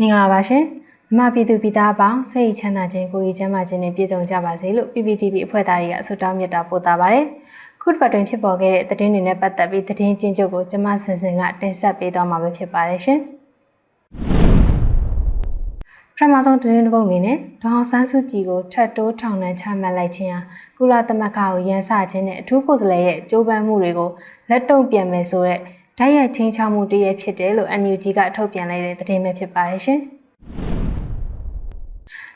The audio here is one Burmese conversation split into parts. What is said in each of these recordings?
မင်္ဂလာပါရှင်မြမပြည်သူပြည်သားအပေါင်းစိတ်ချမ်းသာခြင်းကိုယ်ရည်ချမ်းသာခြင်းနဲ့ပြည့်စုံကြပါစေလို့ PPTV အဖွဲ့သားတွေကဆုတောင်းမြတ်တာပို့တာပါတယ်ခုတစ်ပတ်တွင်ဖြစ်ပေါ်ခဲ့တဲ့သတင်းတွေနဲ့ပတ်သက်ပြီးသတင်းချင်းချုပ်ကိုကျမစင်စင်ကတင်ဆက်ပေးသွားမှာပဲဖြစ်ပါတယ်ရှင် ပထမဆုံးသတင်းတစ်ပုဒ်အနေနဲ့ဒေါအောင်ဆန်းစုကြည်ကိုထပ်တိုးထောင်နှံချမှတ်လိုက်ခြင်းဟာကုလသမဂ္ဂကိုရန်စခြင်းနဲ့အထူးကိုယ်စားလှယ်ရဲ့ကြိုးပမ်းမှုတွေကိုလက်တုံ့ပြန်မယ်ဆိုတဲ့ဓာတ်ရိုက်ချင်းချောက်မှုတည်းရဖြစ်တယ်လို့ NUG ကထုတ်ပြန်လိုက်တဲ့သတင်းပဲဖြစ်ပါတယ်ရှင်။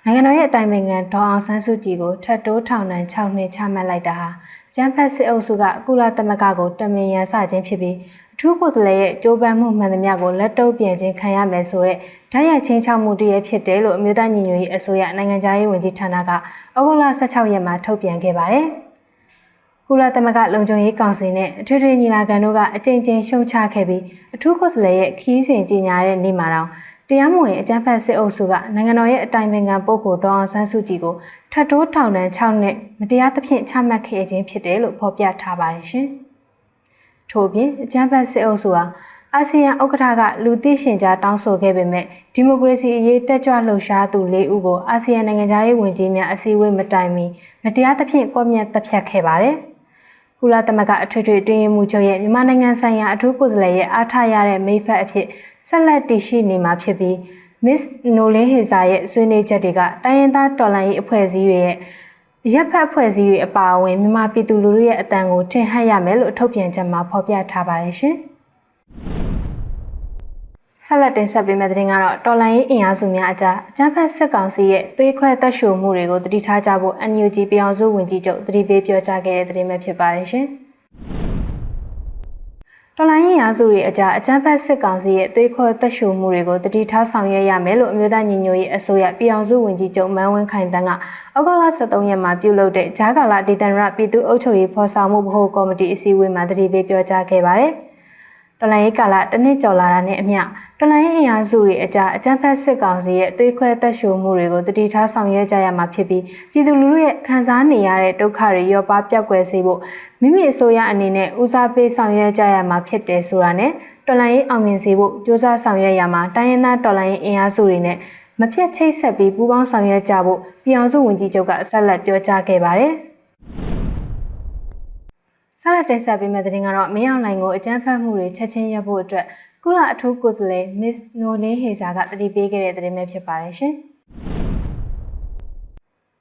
နိုင်ငံတော်ရဲ့အတိုင်ပင်ခံဒေါအောင်ဆန်းစုကြည်ကိုထပ်တိုးထောင်နှံ6နှစ်ချမှတ်လိုက်တာဟာကျန်းဖက်စစ်အုပ်စုကကုလသမဂ္ဂကိုတမင်ရန်စခြင်းဖြစ်ပြီးအထူးကိုယ်စားလှယ်ရဲ့ကြိုးပမ်းမှုမှန်သမျှကိုလက်တုပ်ပြန်ခြင်းခံရမယ်ဆိုတဲ့ဓာတ်ရိုက်ချင်းချောက်မှုတည်းရဖြစ်တယ်လို့အမျိုးသားညီညွတ်ရေးအစိုးရနိုင်ငံခြားရေးဝန်ကြီးဌာနကဩဂုတ်လ16ရက်မှာထုတ်ပြန်ခဲ့ပါတယ်။ကုလသမဂ္ဂလုံခြုံရေးကောင်စီနဲ့အထွေထွေညီလာခံတို့ကအကြိမ်ကြိမ်ရှုံချခဲ့ပြီးအထူးကိုယ်စားလှယ်ရဲ့ခီးစဉ်ကြီးညာတဲ့နေ့မှာတော့ တရားမဝင်အကြမ်းဖက်စစ်အုပ်စုကနိုင်ငံတော်ရဲ့အတိုင်ပင်ခံပုဂ္ဂိုလ်ဒေါအောင်ဆန်းစုကြည်ကိုထပ်တိုးထောင်ဒဏ်6နှစ်မတရားသဖြင့်ချမှတ်ခဲ့ခြင်းဖြစ်တယ်လို့ဖော်ပြထားပါတယ်ရှင်။ထို့ပြင်အကြမ်းဖက်စစ်အုပ်စုဟာအာဆီယံဥက္ကဋ္ဌကလူသိရှင်ကြားတောင်းဆိုခဲ့ပေမဲ့ဒီမိုကရေစီအရေးတက်ကြွလှုပ်ရှားသူ၄ဦးကိုအာဆီယံနိုင်ငံသားရေးဝန်ကြီးများအစည်းအဝေးမတိုင်မီမတရားသဖြင့်ကွပ်မျက်တပ်ဖြတ်ခဲ့ပါတယ်။ ကုလသမဂ္ဂအထွေထွေတွင်မှုချုပ်ရဲ့မြန်မာနိုင်ငံဆိုင်ရာအထူးကိုယ်စားလှယ်ရဲ့အားထားရတဲ့မိဖက်အဖြစ်ဆက်လက်တည်ရှိနေမှာဖြစ်ပြီး Miss Nolan Heza ရဲ့ဆွေးနွေးချက်တွေကတိုင်းရင်းသားတော်လှန်ရေးအဖွဲ့အစည်းတွေရဲ့ရပ်ဖက်အဖွဲ့အစည်းတွေအပါအဝင်မြန်မာပြည်သူလူထုရဲ့အတန်ကိုထင်ဟပ်ရမယ်လို့ထုတ်ပြန်ချက်မှာဖော်ပြထားပါတယ်ရှင်။ ဆက်လက်တင်ဆက်ပေးမယ့်သတင်းကတော့တော်လိုင်းရေးအင်အားစုများအကြားအကြမ်းဖက်စစ်ကောင်စီရဲ့သွေးခွဲတက်ရှိုမှုတွေကိုတတိထားကြဖို့ NUG ပြည်အောင်စုဝင်ကြီးချုပ်တတိပေးပြောကြားခဲ့တဲ့သတင်းပဲဖြစ်ပါတယ်ရှင်။တော်လိုင်းရင်အားစုတွေအကြအကြမ်းဖက်စစ်ကောင်စီရဲ့သွေးခွဲတက်ရှိုမှုတွေကိုတတိထားဆောင်ရွက်ရမယ်လို့အမျိုးသားညီညွတ်ရေးအစိုးရပြည်အောင်စုဝင်ကြီးချုပ်မန်းဝင်းခိုင်တန်းကအောက်တိုဘာ23ရက်မှာပြုလုပ်တဲ့ဂျာကာလာဒေသန္တရပြည်သူ့အုပ်ချုပ်ရေးဖော်ဆောင်မှုဗဟိုကော်မတီအစည်းအဝေးမှာတတိပေးပြောကြားခဲ့ပါတယ်။ တော်လိုင်းရေးကာလတစ်နှစ်ကျော်လာတာနဲ့အမျှတော်လိုင်းရေးအင်အားစုတွေအကြအကြမ်းဖက်စစ်ကောင်စီရဲ့သွေးခွဲတက်ရှိုမှုတွေကိုတတိထားဆောင်ရွက်ကြရမှာဖြစ်ပြီးပြည်သူလူထုရဲ့ခံစားနေရတဲ့ဒုက္ခတွေရောပါပြောက်ကွယ်စေဖို့မိမိအစိုးရအနေနဲ့ဦးစားပေးဆောင်ရွက်ကြရမှာဖြစ်တယ်ဆိုတာနဲ့တော်လိုင်းရေးအောင်မြင်စေဖို့ကြိုးစားဆောင်ရွက်ရမှာတိုင်းရင်းသားတော်လိုင်းရေးအင်အားစုတွေနဲ့မပြတ်ချိတ်ဆက်ပြီးပူးပေါင်းဆောင်ရွက်ကြဖို့ပြည်အောင်စုဝန်ကြီးချုပ်ကဆက်လက်ပြောကြားခဲ့ပါတယ်။ ဆက်လက်တင်ဆက်ပေးမယ့်သတင်းကတော့မင်းအောင်လှိုင်ကိုအကြမ်းဖက်မှုတွေချက်ချင်းရပ်ဖို့အတွက်ကုလအထူးကိုယ်စားလှယ် Miss Nolan Heza ကတတိပေးခဲ့တဲ့သတင်းပဲဖြစ်ပါတယ်ရှင်။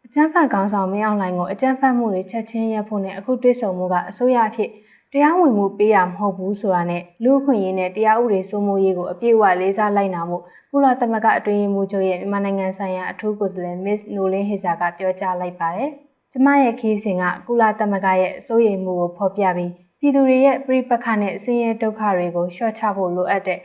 အကြမ်းဖက်ကောင်းဆောင်မင်းအောင်လှိုင်ကိုအကြမ်းဖက်မှုတွေချက်ချင်းရပ်ဖို့နဲ့အခုတွေ့ဆုံမှုကအစိုးရအဖြစ်တရားဝင်မှုပေးရမဟုတ်ဘူးဆိုတာနဲ့လူ့အခွင့်အရေးနဲ့တရားဥပဒေစိုးမိုးရေးကိုအပြည့်အဝလေးစားလိုက်နာဖို့ကုလသမဂ္ဂအတွင်းရေးမှူးချုပ်ရဲ့မြန်မာနိုင်ငံဆိုင်ရာအထူးကိုယ်စားလှယ် Miss Nolan Heza ကပြောကြားလိုက်ပါတယ်။ ကျမရဲ့ခီးစဉ်ကကုလသမဂ္ဂရဲ့စိုးရိမ်မှုကိုဖော်ပြပြီးပြည်သူတွေရဲ့ပြိပခနဲ့ဆင်းရဲဒုက္ခတွေကိုလျှော့ချဖို့လိုအပ်တဲ့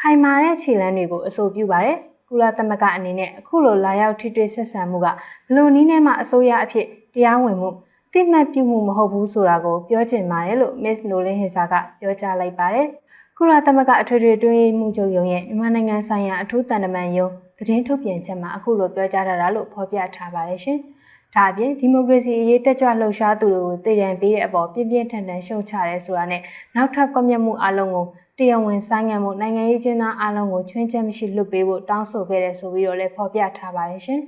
ခိုင်မာတဲ့ခြေလှမ်းတွေကိုအဆိုပြုပါတယ်။ကုလသမဂ္ဂအနေနဲ့အခုလိုလာရောက်ထိတွေ့ဆက်ဆံမှုကဘလို့နည်းနဲ့မှအစိုးရအဖြစ်တရားဝင်မှုတိမှတ်ပြုမှုမဟုတ်ဘူးဆိုတာကိုပြောချင်ပါတယ်လို့ Miss Nolan Hisa ကပြောကြားလိုက်ပါတယ်။ကုလသမဂ္ဂအထွေထွေတွင်းရေးမှုချုပ်ရုံးရဲ့မြန်မာနိုင်ငံဆိုင်ရာအထူးတန်တမန်ယုံသတင်းထုတ်ပြန်ချက်မှာအခုလိုပြောကြားထားတာလို့ဖော်ပြထားပါတယ်ရှင်။ ဒါအပြင်ဒီမိုကရေစီအရေးတက်ကြွလှုပ်ရှားသူတွေကိုတည်တံပေးတဲ့အပေါ်ပြင်းပြင်းထန်ထန်ရှုံချရဲဆိုတာနဲ့နောက်ထပ်ကွပ်မျက်မှုအလုံးကိုတရားဝင်ဆိုင်းငံ့မှုနိုင်ငံရေးကျင်းသားအလုံးကိုချွင်းချက်မရှိလွတ်ပေးဖို့တောင်းဆိုခဲ့တယ်ဆိုပြီးတော့လည်းဖော်ပြထားပါတယ်ရှင်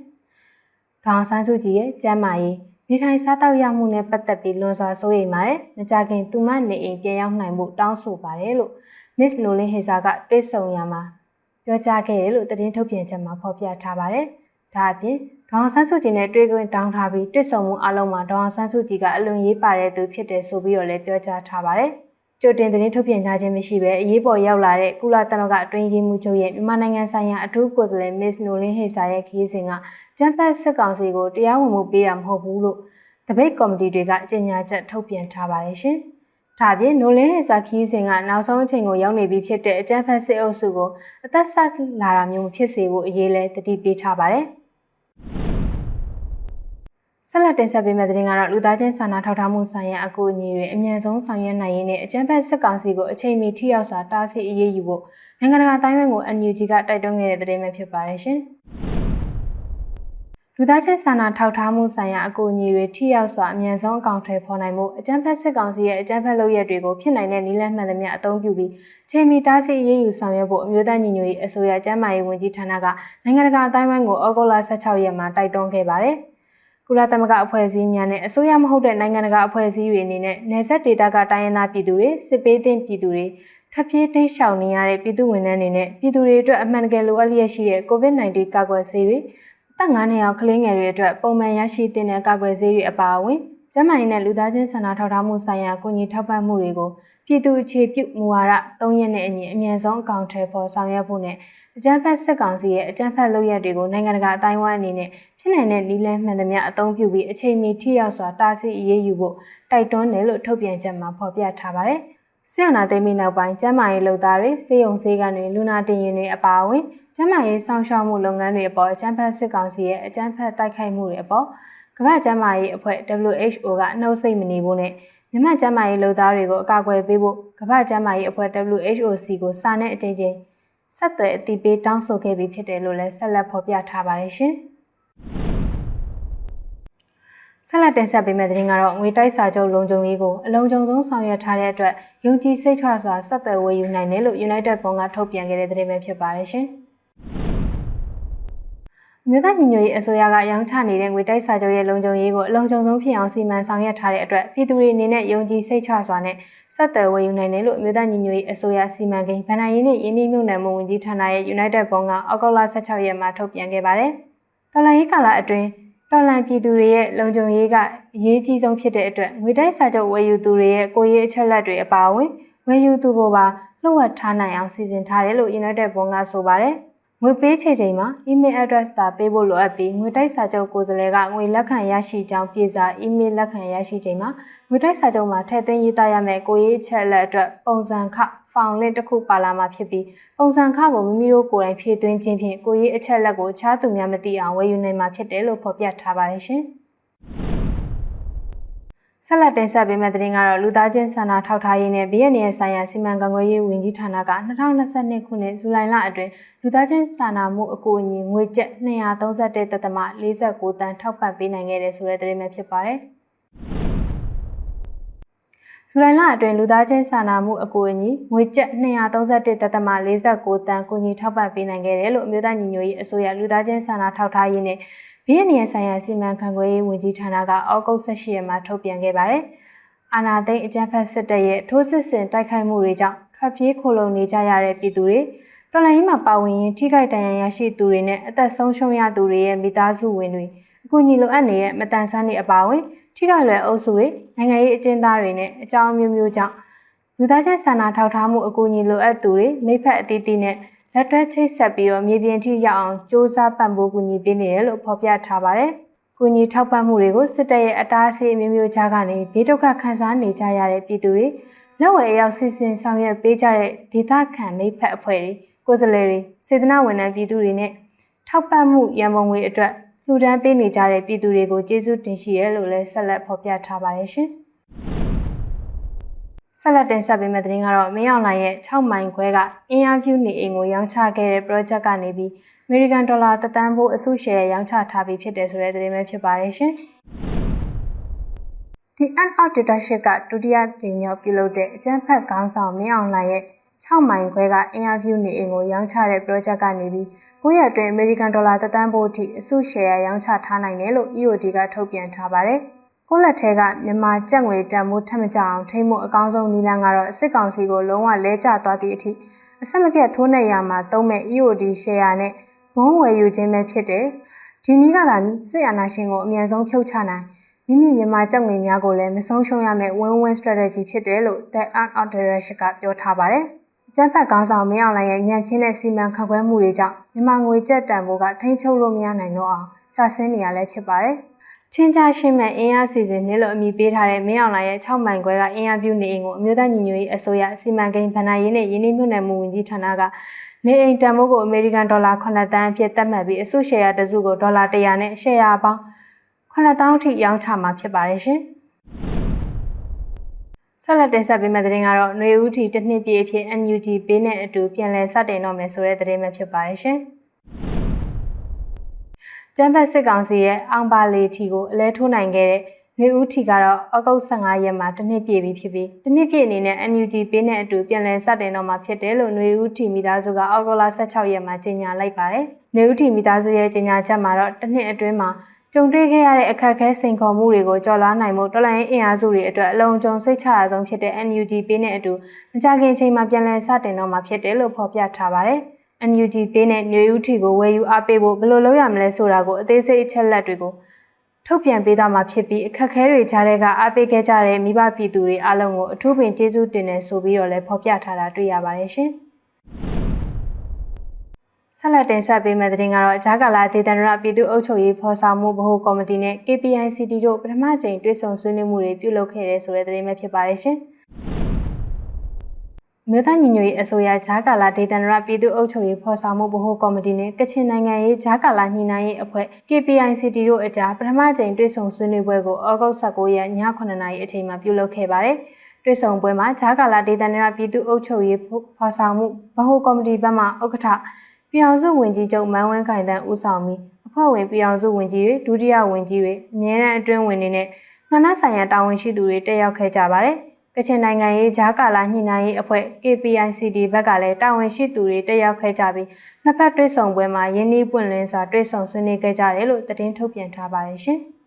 ။ဒေါအောင်ဆန်းစုကြည်ရဲ့ကျမ်းမာရေးနေထိုင်စားတောက်ရမှုနဲ့ပတ်သက်ပြီးလွန်စွာစိုးရိမ်ပါတယ်။မကြခင်သူမနေအိမ်ပြန်ရောက်နိုင်မှုတောင်းဆိုပါတယ်လို့ Miss Nolan Heza ကတွေ့ဆုံရမှာပြောကြားခဲ့တယ်လို့သတင်းထုတ်ပြန်ချက်မှာဖော်ပြထားပါတယ်။ဒါအပြင် ဒေါအောင်ဆန်းစုကြည်နဲ့တွေ့ခွင့်တောင်းထားပြီးတွေ့ဆုံမှုအလုံးမှာဒေါအောင်ဆန်းစုကြည်ကအလွန်ရေးပါတဲ့သူဖြစ်တယ်ဆိုပြီးတော့လည်းပြောကြားထားပါတယ်။ကြိုတင်သတင်းထုတ်ပြန်ကြခြင်းမရှိဘဲအရေးပေါ်ရောက်လာတဲ့ကုလသမဂ္ဂအတွင်းရေးမှူးချုပ်ရဲ့မြန်မာနိုင်ငံဆိုင်ရာအထူးကိုယ်စားလှယ် Miss Nolan Hesa ရဲ့ခရီးစဉ်ကကျန်းဖတ်စစ်ကောင်စီကိုတရားဝင်မှုပေးတာမဟုတ်ဘူးလို့တပိတ်ကော်မတီတွေကကြေညာချက်ထုတ်ပြန်ထားပါတယ်ရှင်။ဒါပြင်နိုလင်းဟေစာခီးစဉ်ကနောက်ဆုံးအချိန်ကိုရောက်နေပြီဖြစ်တဲ့အကြမ်းဖက်စစ်အုပ်စုကိုအသက်ဆက်လာတာမျိုးမဖြစ်စေဖို့အရေးလဲတတိပေးထားပါတယ်။ ဆက်လက်တင်ဆက်ပေးမယ့်သတင်းကတော့လူသားချင်းစာနာထောက်ထားမှုဆိုင်ရာအကူအညီတွေအမြန်ဆုံးဆောင်ရွက်နိုင်ရေးနဲ့အကြံဖက်စစ်ကောင်စီကိုအချိန်မီထိရောက်စွာတားဆီးအရေးယူဖို့နိုင်ငံတကာတိုင်းဝန်ကို NUG ကတိုက်တွန်းခဲ့တဲ့သတင်းပဲဖြစ်ပါတယ်ရှင်။လူသားချင်းစာနာထောက်ထားမှုဆိုင်ရာအကူအညီတွေထိရောက်စွာအမြန်ဆုံးအကောင့်ထဲပေါ်နိုင်မှုအကြံဖက်စစ်ကောင်စီရဲ့အကြံဖက်လုပ်ရက်တွေကိုဖြစ်နိုင်တဲ့နည်းလမ်းမှန်သမျှအသုံးပြုပြီးချိန်မီတားဆီးအရေးယူဆောင်ရွက်ဖို့အမျိုးသားညီညွတ်ရေးအစိုးရကျန်းမာရေးဝန်ကြီးဌာနကနိုင်ငံတကာအတိုင်းအဝိုင်းကိုဩဂုတ်လ16ရက်မှာတိုက်တွန်းခဲ့ပါတယ်။ ကုလသမဂ္ဂအဖွဲ့အစည်းများနဲ့အစိုးရမဟုတ်တဲ့နိုင်ငံတကာအဖွဲ့အစည်းတွေအနေနဲ့နယ်စပ်ဒေသကတိုင်းရင်းသားပြည်သူတွေစစ်ပေးသိမ်းပြည်သူတွေထပ်ပြေးတိတ်ရှောင်နေရတဲ့ပြည်သူဝန်ထမ်းတွေနဲ့ပြည်သူတွေအတွက်အမှန်တကယ်လိုအပ်လျက်ရှိတဲ့ COVID-19 ကာကွယ်ဆေးတွေတက်9နှစ်အောက်ကလေးငယ်တွေအတွက်ပုံမှန်ရရှိတဲ့ကာကွယ်ဆေးတွေအပါအဝင်ကျန်းမာရေးနဲ့လူသားချင်းစာနာထောက်ထားမှုဆိုင်ရာကူညီထောက်ပံ့မှုတွေကို ပြည်သူအခြေပြုမူဝါဒ၃ရက်နဲ့အညီအမြင့်ဆုံးအကောင့်ထဲပေါ်ဆောင်ရွက်ဖို့နဲ့အကြမ်းဖက်စစ်ကောင်စီရဲ့အကြမ်းဖက်လုပ်ရက်တွေကိုနိုင်ငံတကာအတိုင်းအဝိုင်းအနေနဲ့ဖြစ်နိုင်တဲ့နည်းလမ်းမှန်သမျှအသုံးပြုပြီးအချိန်မီထိရောက်စွာတားဆီးအရေးယူဖို့တိုက်တွန်းတယ်လို့ထုတ်ပြန်ချက်မှာဖော်ပြထားပါတယ်။ဆီယနာသိမ်းပြီးနောက်ပိုင်းကျန်းမာရေးလုပ်သားတွေစေယုံစေကန်တွေလူနာတင်ရင်တွေအပါအဝင်ကျန်းမာရေးစောင့်ရှောက်မှုလုပ်ငန်းတွေအပေါ်အကြမ်းဖက်စစ်ကောင်စီရဲ့အကြမ်းဖက်တိုက်ခိုက်မှုတွေအပေါ်ကမ္ဘာ့ကျန်းမာရေးအဖွဲ့ WHO ကနှုတ်ဆက်မနေဖို့နဲ့ မြန်မာကျန်းမာရေးလုပ်သားတွေကိုအကာအကွယ်ပေးဖို့ကမ္ဘာ့ကျန်းမာရေးအဖွဲ့ WHO စီကိုစာနဲ့အကြိမ်ကြိမ်ဆက်သွယ်အသိပေးတောင်းဆိုခဲ့ပြီးဖြစ်တယ်လို့လည်းဆက်လက်ဖော်ပြထားပါတယ်ရှင်။ဆက်လက်တင်ဆက်ပေးမယ့်သတင်းကတော့ငွေတိုက်စာချုပ်လုံခြုံရေးကိုအလုံးစုံဆုံးဆောင်ရွက်ထားတဲ့အတွက်ယုံကြည်စိတ်ချစွာဆက်သွယ်ဝေယူနိုင်တယ်လို့ United ဘုံကထုတ်ပြန်ခဲ့တဲ့သတင်းပဲဖြစ်ပါတယ်ရှင်။ မြို့သားညီညွတ်ရေးအစိုးရကရောင်းချနေတဲ့ငွေတိုက်စာချုပ်ရဲ့လုံခြုံရေးကိုအလုံးစုံဆုံးဖြစ်အောင်စီမံဆောင်ရွက်ထားတဲ့အတွက်ပြည်သူတွေအနေနဲ့ယုံကြည်စိတ်ချစွာနဲ့ဆက်သွယ်ဝေယူနိုင်တယ်လို့မြို့သားညီညွတ်ရေးအစိုးရစီမံကိန်းဗဏ္ဍာရေးနဲ့ယင်းနှိမ့်မြုပ်နှံမှုဝန်ကြီးဌာနရဲ့ United ဘုံကအောက်တိုဘာ16ရက်မှာထုတ်ပြန်ခဲ့ပါတယ်။တော်လိုင်းရေးကာလအတွင်းတော်လန်ပြည်သူတွေရဲ့လုံခြုံရေးကအရေးကြီးဆုံးဖြစ်တဲ့အတွက်ငွေတိုက်စာချုပ်ဝယ်ယူသူတွေရဲ့ကိုရေးအချက်လက်တွေအပါအဝင်ဝယ်ယူသူကိုပါလှုပ်ဝက်ထားနိုင်အောင်စီစဉ်ထားတယ်လို့ United ဘုံကဆိုပါတယ်။ ငွေပေးချေချိန်မှာ email address သာပေးဖို့လိုအပ်ပြီးငွေတိုက်စာချုပ်ကိုယ်စားလှယ်ကငွေလက်ခံရရှိကြောင်းပြေစာ email လက်ခံရရှိချိန်မှာငွေတိုက်စာချုပ်မှာထည့်သွင်းရေးသားရမယ့်ကိုရေးချက်လက်အတွက်ပုံစံခဖောင်လင့်တစ်ခုပါလာမှာဖြစ်ပြီးပုံစံခကိုမိမိတို့ကိုယ်တိုင်ဖြည့်သွင်းခြင်းဖြင့်ကိုရေးအချက်လက်ကိုခြားသူများမသိအောင်ဝယ်ယူနိုင်မှာဖြစ်တယ်လို့ဖော်ပြထားပါတယ်ရှင်။ ဆက်လက်တင်ဆက်ပေးမယ့်သတင်းကတော့လူသားချင်းစာနာထောက်ထားရေးနဲ့ဗီယက်နမ်ဆိုင်ရာစီမံကံကွယ်ရေးဝန်ကြီးဌာနက2022ခုနှစ်ဇူလိုင်လအတွင်းလူသားချင်းစာနာမှုအကူအညီငွေကျပ်231.49တန်ထောက်ပံ့ပေးနိုင်ခဲ့တယ်ဆိုတဲ့သတင်းပဲဖြစ်ပါတယ်။ဇူလိုင်လအတွင်းလူသားချင်းစာနာမှုအကူအညီငွေကျပ်231.49တန်ကူညီထောက်ပံ့ပေးနိုင်ခဲ့တယ်လို့အမျိုးသားညီညွတ်ရေးအစိုးရလူသားချင်းစာနာထောက်ထားရေးနဲ့ ဘီယက်နီယဆိုင်ရာစီမံခန့်ခွဲရေးဝန်ကြီးဌာနကအောက်ဂုတ်18ရက်မှာထုတ်ပြန်ခဲ့ပါတယ်။အာနာသိန်းအကြမ်းဖက်စစ်တပ်ရဲ့ထိုးစစ်ဆင်တိုက်ခိုက်မှုတွေကြောင့်ထွက်ပြေးခိုလုံနေကြရတဲ့ပြည်သူတွေတော်လှန်ရေးမှာပါဝင်ရင်ထိခိုက်ဒဏ်ရာရရှိသူတွေနဲ့အသက်ဆုံးရှုံးရသူတွေရဲ့မိသားစုဝင်တွေအကူအညီလိုအပ်နေတဲ့မတန်ဆန်းတွေအပါအဝင်ထိခိုက်လွယ်အုပ်စုတွေနိုင်ငံရေးအကျဉ်းသားတွေနဲ့အကြောင်းမျိုးမျိုးကြောင့်လူသားချင်းစာနာထောက်ထားမှုအကူအညီလိုအပ်သူတွေမိဖက်အသီးသီးနဲ့ လက်တွဲချိတ်ဆက်ပြီးတော့မြေပြင်ထိရောက်အောင်စ조사ပံ့ပိုးကူညီပေးနေတယ်လို့ဖော်ပြထားပါတယ်။ကူညီထောက်ပံ့မှုတွေကိုစစ်တပ်ရဲ့အတားအဆီးမျိုးမျိုးကြားကနေဘေးဒုက္ခခံစားနေကြရတဲ့ပြည်သူတွေလက်ဝယ်အရောက်ဆင်ဆင်ဆောင်ရွက်ပေးကြတဲ့ဒေသခံမိဖက်အဖွဲ့တွေကိုယ်စားလှယ်တွေစေတနာဝန်ထမ်းပြည်သူတွေနဲ့ထောက်ပံ့မှုရန်ပုံငွေအတွက်လှူဒန်းပေးနေကြတဲ့ပြည်သူတွေကိုကျေးဇူးတင်ရှိရလို့လည်းဆက်လက်ဖော်ပြထားပါတယ်ရှင်။ ဆက်လက်တင်ဆက်ပေးမယ့်သတင်းကတော့မင်းအောင်လှိုင်ရဲ့6မိုင်ခွဲကအင်အားဖြူနေအိမ်ကိုရောင်းချခဲ့တဲ့ project ကနေပြီး American Dollar တသန်းဖို့အစုရှယ်ရောင်းချထားပြီးဖြစ်တယ်ဆိုတဲ့သတင်းပဲဖြစ်ပါတယ်ရှင်။ The End of Dictatorship ကဒုတိယကြိမ်မြောက်ပြုလုပ်တဲ့အကြမ်းဖက်ခေါင်းဆောင်မင်းအောင်လှိုင်ရဲ့6မိုင်ခွဲကအင်အားဖြူနေအိမ်ကိုရောင်းချတဲ့ project ကနေပြီး9ရက်အတွင်း American Dollar တသန်းဖို့အထိအစုရှယ်ရောင်းချထားနိုင်တယ်လို့ EOD ကထုတ်ပြန်ထားပါတယ်။ ကိုလက်ထဲကမြန်မာကျပ်ငွေတန်ဖိုးထက်မကြအောင်ထိမ့်မှုအကောင်းဆုံးနည်းလမ်းကတော့စစ်ကောင်စီကိုလုံးဝလဲကျသွားသည့်အထိအဆက်မပြတ်ထိုးနှက်ရမှာသုံးမဲ့ EOD share နဲ့ဘုံဝယ်ယူခြင်းပဲဖြစ်တယ်။ဒီနည်းကသာစစ်အာဏာရှင်ကိုအမြန်ဆုံးဖြုတ်ချနိုင်မိမိမြန်မာကျပ်ငွေများကိုလည်းမဆုံးရှုံးရမယ့် win-win strategy ဖြစ်တယ်လို့ The Art of Direction ကပြောထားပါတယ်။ကျန်းဖက်ကောင်းဆောင်မင်းအောင်လှိုင်ရဲ့ညံပြင်းတဲ့စီမံခန့်ခွဲမှုတွေကြောင့်မြန်မာငွေကျပ်တန်ဖိုးကထိန်းချုပ်လို့မရနိုင်တော့အောင်ကျဆင်းနေရလဲဖြစ်ပါတယ်။ ချင်းချရှင်းမဲ့အင်အားစီစဉ်နေလို့အမိပေးထားတဲ့မင်းအောင်လှိုင်ရဲ့6မိုင်ခွဲကအင်အားပြုနေအိမ်ကိုအမျိုးသားညီညွတ်ရေးအစိုးရစီမံကိန်းဗဏ္ဍာရေးနဲ့ရင်းနှီးမြှုပ်နှံမှုဝန်ကြီးဌာနကနေအိမ်တန်ဖိုးကိုအမေရိကန်ဒေါ်လာ9တန်းအဖြစ်သတ်မှတ်ပြီးအစုရှယ်ယာတစုကိုဒေါ်လာ100နဲ့ရှယ်ယာပေါင်း9000အထိရောင်းချမှာဖြစ်ပါတယ်ရှင်။ဆက်လက်တင်ဆက်ပေးမယ့်သတင်းကတော့ຫນွေဦးထီတစ်နှစ်ပြည့်အဖြစ် NUG ပေးနဲ့အတူပြန်လည်စတင်တော့မယ်ဆိုတဲ့သတင်းပဲဖြစ်ပါတယ်ရှင်။ ကျန်းဖက်စစ်ကောင်စီရဲ့အောင်ပါလီထီကိုအလဲထိုးနိုင်ခဲ့တဲ့နှွေဦးထီကတော့ဩဂုတ်15ရက်မှာတစ်နှစ်ပြည့်ပြီဖြစ်ပြီးတစ်နှစ်ပြည့်အနေနဲ့ NUG ပေးနဲ့အတူပြန်လည်စတင်တော့မှာဖြစ်တယ်လို့နှွေဦးထီမိသားစုကဩဂုတ်လ16ရက်မှာကြေညာလိုက်ပါတယ်။နှွေဦးထီမိသားစုရဲ့ကြေညာချက်မှာတော့တစ်နှစ်အတွင်းမှာကြုံတွေ့ခဲ့ရတဲ့အခက်အခဲစိန်ခေါ်မှုတွေကိုကြော်လွှားနိုင်မှုတော်လှန်ရေးအင်အားစုတွေအတွက်အလုံးစုံစိတ်ချရဆုံးဖြစ်တဲ့ NUG ပေးနဲ့အတူမကြခင်ချိန်မှာပြန်လည်စတင်တော့မှာဖြစ်တယ်လို့ဖော်ပြထားပါတယ်။ NUG ပေးနဲ့ຫນွေဦးထီကိုဝယ်ယူအားပေးဖို့ဘယ်လိုလုပ်ရမလဲဆိုတာကိုအသေးစိတ်အချက်လက်တွေကိုထုတ်ပြန်ပေးသွားမှာဖြစ်ပြီးအခက်အခဲတွေကြားတဲ့ကအားပေးခဲ့ကြတဲ့မိဘပြည်သူတွေအားလုံးကိုအထူးပင်ကျေးဇူးတင်နေဆိုပြီးတော့လည်းဖော်ပြထားတာတွေ့ရပါတယ်ရှင်။ဆက်လက်တင်ဆက်ပေးမယ့်သတင်းကတော့ဂျာကာလာဒေသန္တရပြည်သူ့အုပ်ချုပ်ရေးဖော်ဆောင်မှုဗဟိုကော်မတီနဲ့ KPICT တို့ပထမကြိမ်တွေ့ဆုံဆွေးနွေးမှုတွေပြုလုပ်ခဲ့တဲ့ဆိုတဲ့သတင်းပဲဖြစ်ပါတယ်ရှင်။ မြို့သားညီညွတ်ရေးအစိုးရဂျာကာလာဒေသန္တရပြည်သူ့အုပ်ချုပ်ရေးဖော်ဆောင်မှုဗဟိုကော်မတီနဲ့ကချင်နိုင်ငံရေးဂျာကာလာညှိနှိုင်းရေးအဖွဲ့ KPICT တို့အကြားပထမကြိမ်တွေ့ဆုံဆွေးနွေးပွဲကိုဩဂုတ်19ရက်ည9:00နာရီအချိန်မှာပြုလုပ်ခဲ့ပါတယ်။တွေ့ဆုံပွဲမှာဂျာကာလာဒေသန္တရပြည်သူ့အုပ်ချုပ်ရေးဖော်ဆောင်မှုဗဟိုကော်မတီဘက်မှဥက္ကဋ္ဌပြည်အောင်စုဝင်ကြီးချုပ်မန်းဝင်းခိုင်တန်းဦးဆောင်ပြီးအဖွဲ့ဝင်ပြည်အောင်စုဝင်ကြီးတွေဒုတိယဝင်ကြီးတွေအမြဲတမ်းအတွင်းဝင်တွေနဲ့ငဏဆိုင်ရာတာဝန်ရှိသူတွေတက်ရောက်ခဲ့ကြပါတယ်။ ကချင်နိုင်ငံရေးဂျာကာလာညှိနှိုင်းရေးအဖွဲ့ KPICD ဘက်ကလည်းတာဝန်ရှိသူတွေတက်ရောက်ခဲ့ကြပြီးနှစ်ဖက်တွေ့ဆုံပွဲမှာရင်းနှီးပွင့်လင်းစွာတွေ့ဆုံဆွေးနွေးခဲ့ကြတယ်လို့သတင်းထုတ်ပြန်ထားပါတယ်ရှင်။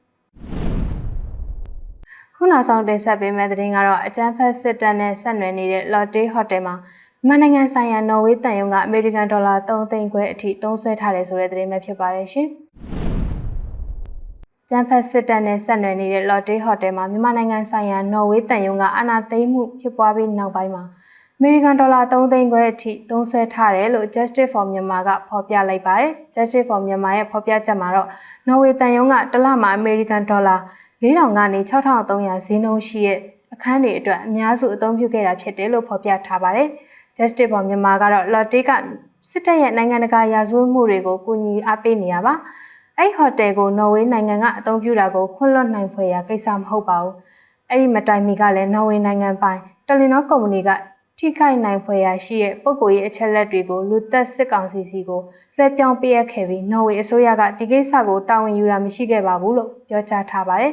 ခုနောက်ဆုံးတင်ဆက်ပေးမယ့်သတင်းကတော့အကြမ်းဖက်စစ်တပ်နဲ့ဆက်နွယ်နေတဲ့ Lotte Hotel မှာမြန်မာနိုင်ငံဆိုင်ရာနော်ဝေးတန်ယုံကအမေရိကန်ဒေါ်လာ3သိန်းခွဲအထိသုံးစွဲထားတယ်ဆိုတဲ့သတင်းပဲဖြစ်ပါတယ်ရှင်။ ကျန်းဖက်စစ်တပ်နဲ့ဆက်နွယ်နေတဲ့ Lotte Hotel မှာမြန်မာနိုင်ငံဆိုင်ရာနော်ဝေးတန်ယုံကအာဏာသိမ်းမှုဖြစ်ပွားပြီးနောက်ပိုင်းမှာအမေရိကန်ဒေါ်လာ3သိန်းခွဲအထိသုံးစွဲထားတယ်လို့ Justice for Myanmar ကဖော်ပြလိုက်ပါတယ်။ Justice for Myanmar ရဲ့ဖော်ပြချက်မှာတော့နော်ဝေးတန်ယုံကတစ်လမှာအမေရိကန်ဒေါ်လာ4000ကနေ6300ဈေးနှုန်းရှိတဲ့အခန်းတွေအတွက်အများစုအသုံးပြုခဲ့တာဖြစ်တယ်လို့ဖော်ပြထားပါတယ်။ Justice for Myanmar ကတော့ Lotte ကစစ်တပ်ရဲ့နိုင်ငံတကာရာဇဝတ်မှုတွေကိုကူညီအားပေးနေရပါ အဲ့ဟိုတယ်ကိုနော်ဝေးနိုင်ငံကအသုံးပြုတာကိုခွင့်လွှတ်နိုင်ဖွယ်ရာကိစ္စမဟုတ်ပါဘူးအဲ့ဒီမတိုင်မီကလည်းနော်ဝေးနိုင်ငံပိုင်တယ်လီနောကုမ္ပဏီကထိခိုက်နိုင်ဖွယ်ရာရှိတဲ့ပုံကိုရေးအချက်လက်တွေကိုလူသက်စစ်ကောင်စီစီကိုလွှဲပြောင်းပေးအပ်ခဲ့ပြီးနော်ဝေးအစိုးရကဒီကိစ္စကိုတာဝန်ယူတာမရှိခဲ့ပါဘူးလို့ပြောကြားထားပါတယ်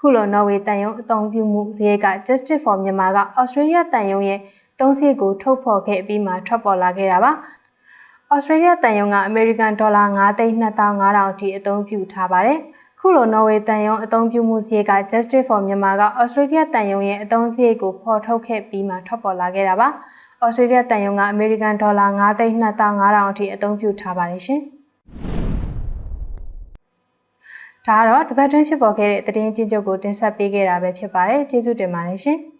ခုလိုနော်ဝေးတန်ယုံအသုံးပြုမှုစရိတ်က Justice for Myanmar က Australia တန်ယုံရဲ့သုံးစီကိုထုတ်ဖော်ခဲ့ပြီးမှထွက်ပေါ်လာခဲ့တာပါ။ ဩစတြေးလျတန်ယုံကအမေရိကန်ဒေါ်လာ9,2500အထိအသုံးပြုထားပါတယ်။ခုလိုနော်ဝေတန်ယုံအသုံးပြုမှုစရိတ်က Justice for Myanmar ကဩစတြေးလျတန်ယုံရဲ့အသုံးစရိတ်ကိုဖော်ထုတ်ခဲ့ပြီးမှထွက်ပေါ်လာခဲ့တာပါ။ဩစတြေးလျတန်ယုံကအမေရိကန်ဒေါ်လာ9,2500အထိအသုံးပြုထားပါတယ်ရှင်။ဒါကတော့တပတ်တွင်းဖြစ်ပေါ်ခဲ့တဲ့သတင်းချင်းချုပ်ကိုတင်ဆက်ပေးခဲ့တာပဲဖြစ်ပါတယ်ကျေးဇူးတင်ပါတယ်ရှင်။